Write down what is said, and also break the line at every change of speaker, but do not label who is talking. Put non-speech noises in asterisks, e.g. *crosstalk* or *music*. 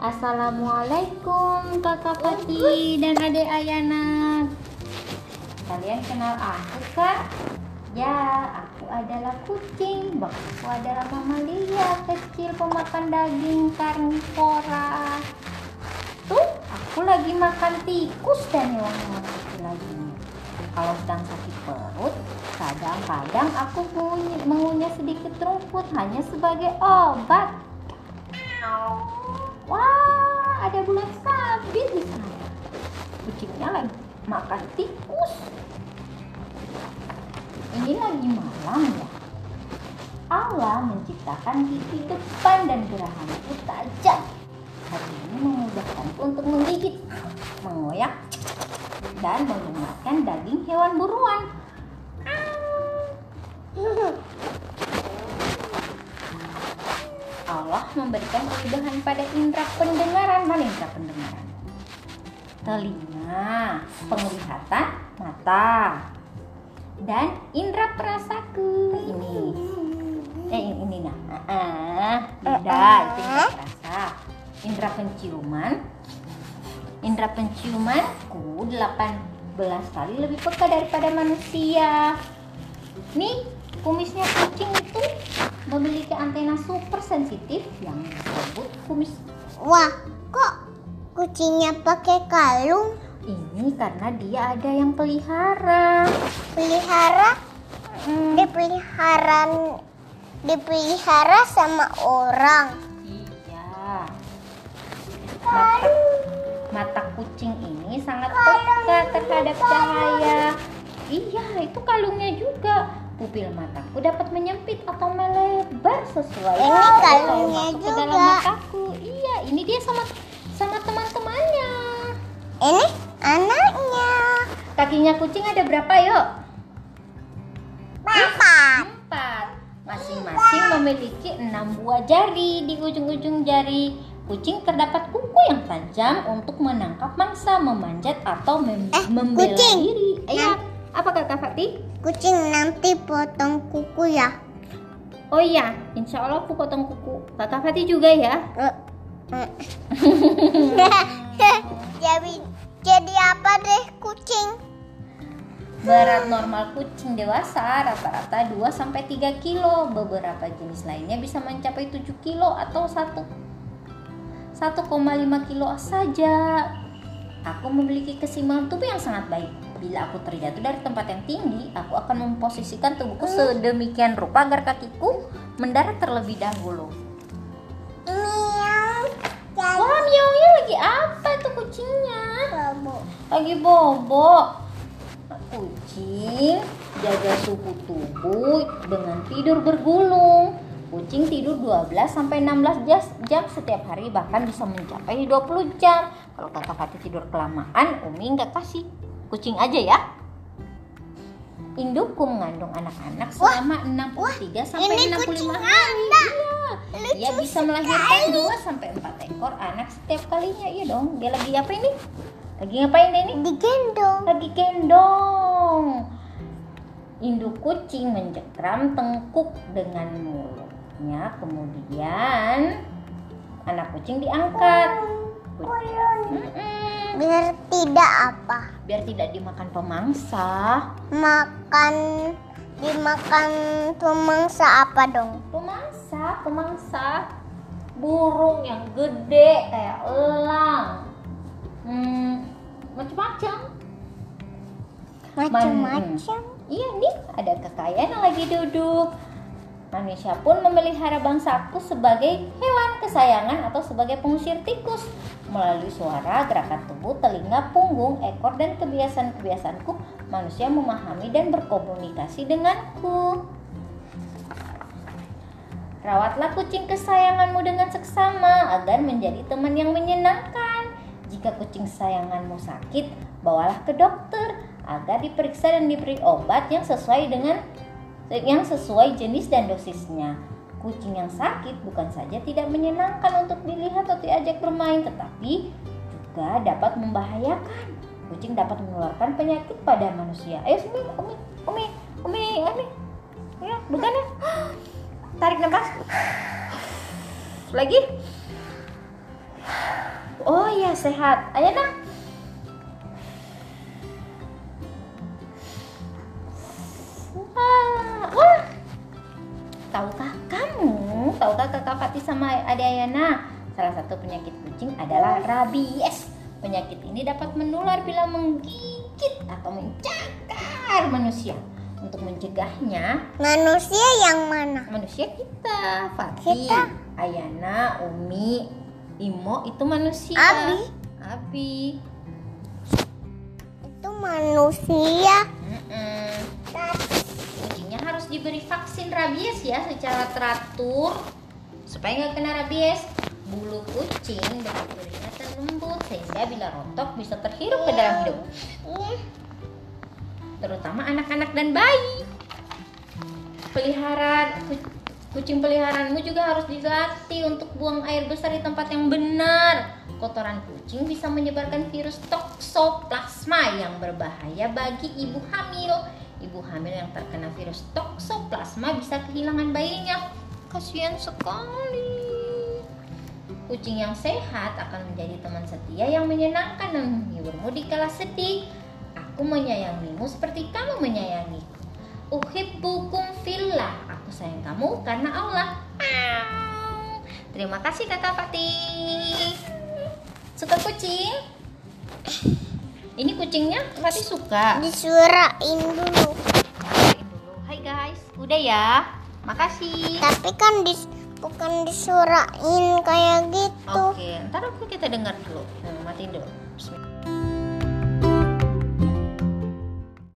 Assalamualaikum kakak Fatih dan adik Ayana. Kalian kenal aku kan? Ya, aku adalah kucing. Bapakku adalah mamalia kecil pemakan daging karnivora Tuh, aku lagi makan tikus dan hewan-hewan kecil lainnya Kalau sedang sakit perut, kadang-kadang aku mengunyah sedikit rumput hanya sebagai obat Wah, ada bulan sabit di sana. Kucingnya lagi makan tikus. Ini lagi malam ya. Allah menciptakan gigi depan dan geraham itu tajam. Hari ini memudahkanku untuk menggigit, mengoyak, dan mengeluarkan daging hewan buruan. Allah memberikan kemudahan pada indera pendengaran. Mana indera pendengaran? Telinga, penglihatan, mata, dan indera perasaku. Ini, eh ini, ini nah, ah, lidah itu indera perasa. Indera penciuman, indera penciumanku 18 kali lebih peka daripada manusia. Nih, kumisnya kucing itu memiliki antena super sensitif yang disebut kumis.
Wah, kok kucingnya pakai kalung?
Ini karena dia ada yang pelihara.
Pelihara? Dipeliharaan dipelihara sama orang.
Iya. Mata, mata kucing ini sangat peka terhadap cahaya. Iya, itu kalungnya juga. Pupil mataku dapat menyempit atau melebar sesuai
Ini
dengan
kalungnya
masuk ke dalam
juga.
mataku. Iya, ini dia sama sama teman-temannya.
Ini anaknya.
Kakinya kucing ada berapa, yuk?
Empat.
Empat. Masing-masing memiliki enam buah jari. Di ujung-ujung jari kucing terdapat kuku yang tajam untuk menangkap mangsa, memanjat atau mem-
Eh,
membela
kucing.
diri. Iya. Apa kata Fatih?
Kucing nanti potong kuku ya.
Oh iya, insya Allah aku potong kuku. Kakak Fatih juga ya.
Eh, eh. *laughs* jadi jadi apa deh kucing?
Berat normal kucing dewasa rata-rata 2 sampai 3 kilo. Beberapa jenis lainnya bisa mencapai 7 kilo atau 1 1,5 kilo saja. Aku memiliki keseimbangan tubuh yang sangat baik. Bila aku terjatuh dari tempat yang tinggi, aku akan memposisikan tubuhku sedemikian rupa agar kakiku mendarat terlebih dahulu.
Miau.
Wah, miaunya lagi apa tuh kucingnya?
Bobo.
lagi bobo kucing jaga suhu tubuh dengan tidur bergulung kucing tidur 12 sampai 16 jam, jam setiap hari bahkan bisa mencapai 20 jam kalau kata Fatih tidur kelamaan Umi nggak kasih kucing aja ya Indukku mengandung anak-anak
Wah,
selama 63 sampai
ini
65
kucing
hari. Iya. Dia bisa melahirkan 2 sampai 4 ekor anak setiap kalinya. Iya dong. Dia lagi apa ini? Lagi ngapain ini?
Digendong.
Lagi gendong. Induk kucing mencekram tengkuk dengan mulutnya. Kemudian anak kucing diangkat. Mm-mm.
Biar tidak apa?
Biar tidak dimakan pemangsa.
Makan dimakan pemangsa apa dong?
Pemangsa, pemangsa. Burung yang gede kayak elang. Hmm, macam-macam.
Macam-macam.
Iya nih, ada kekayaan yang lagi duduk. Manusia pun memelihara bangsaku sebagai hewan kesayangan atau sebagai pengusir tikus. Melalui suara, gerakan tubuh, telinga, punggung, ekor, dan kebiasaan-kebiasaanku, manusia memahami dan berkomunikasi denganku. Rawatlah kucing kesayanganmu dengan seksama agar menjadi teman yang menyenangkan. Jika kucing kesayanganmu sakit, bawalah ke dokter agar diperiksa dan diberi obat yang sesuai dengan yang sesuai jenis dan dosisnya. Kucing yang sakit bukan saja tidak menyenangkan untuk dilihat atau diajak bermain, tetapi juga dapat membahayakan. Kucing dapat menularkan penyakit pada manusia. Ayo sini, Umi, Umi, Umi, Umi. Ya, bukan ya? Tarik nafas. Lagi. Oh iya sehat. Ayo nak. Sama adik Ayana? Salah satu penyakit kucing adalah rabies. Penyakit ini dapat menular bila menggigit atau mencakar manusia. Untuk mencegahnya,
Manusia yang mana?
manusia kita, Fatih,
Kita.
Ayana, Umi, Imo itu manusia.
Abi.
Abi.
Itu manusia.
Mm-mm. Kucingnya harus diberi vaksin rabies ya secara teratur supaya nggak kena rabies. Bulu kucing dan lembut sehingga bila rontok bisa terhirup ke dalam hidung, terutama anak-anak dan bayi. Peliharaan ku- kucing peliharaanmu juga harus dilatih untuk buang air besar di tempat yang benar. Kotoran kucing bisa menyebarkan virus toksoplasma yang berbahaya bagi ibu hamil. Ibu hamil yang terkena virus toksoplasma bisa kehilangan bayinya. Kasihan sekali. Kucing yang sehat akan menjadi teman setia yang menyenangkan dan menghiburmu di kala sedih. Aku menyayangimu seperti kamu menyayangiku. Uhibbukum fillah. Aku sayang kamu karena Allah. Terima kasih Kakak Fatih. Suka kucing? Ini kucingnya Fatih suka.
Disurain dulu.
Dulu. Hai guys, udah ya. Makasih.
Tapi kan dis bukan disurain kayak gitu.
Oke, ntar aku kita dengar dulu. Nah, matiin dulu. Bismillah.